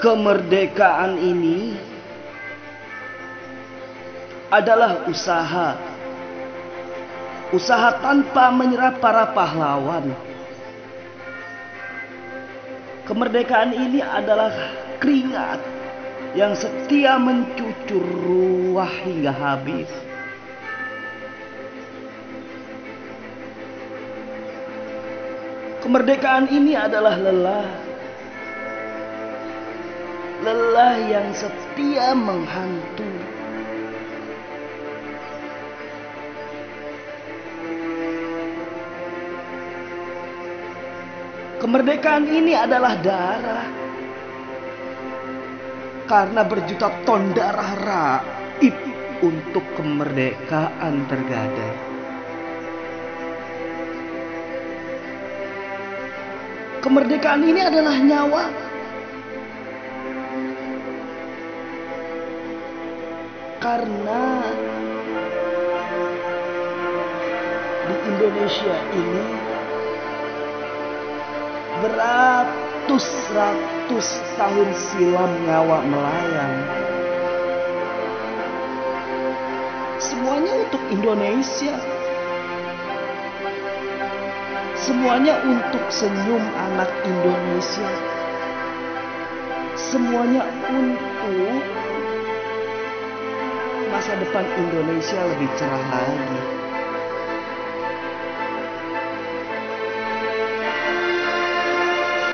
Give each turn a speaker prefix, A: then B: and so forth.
A: kemerdekaan ini adalah usaha. Usaha tanpa menyerah para pahlawan. Kemerdekaan ini adalah keringat yang setia mencucur ruah hingga habis. Kemerdekaan ini adalah lelah. Lelah yang setia menghantui. Kemerdekaan ini adalah darah. Karena berjuta ton darah raib untuk kemerdekaan tergadai. Kemerdekaan ini adalah nyawa. Karena di Indonesia ini beratus-ratus tahun silam nyawa melayang. Semuanya untuk Indonesia. Semuanya untuk senyum anak Indonesia. Semuanya untuk masa depan Indonesia lebih cerah lagi.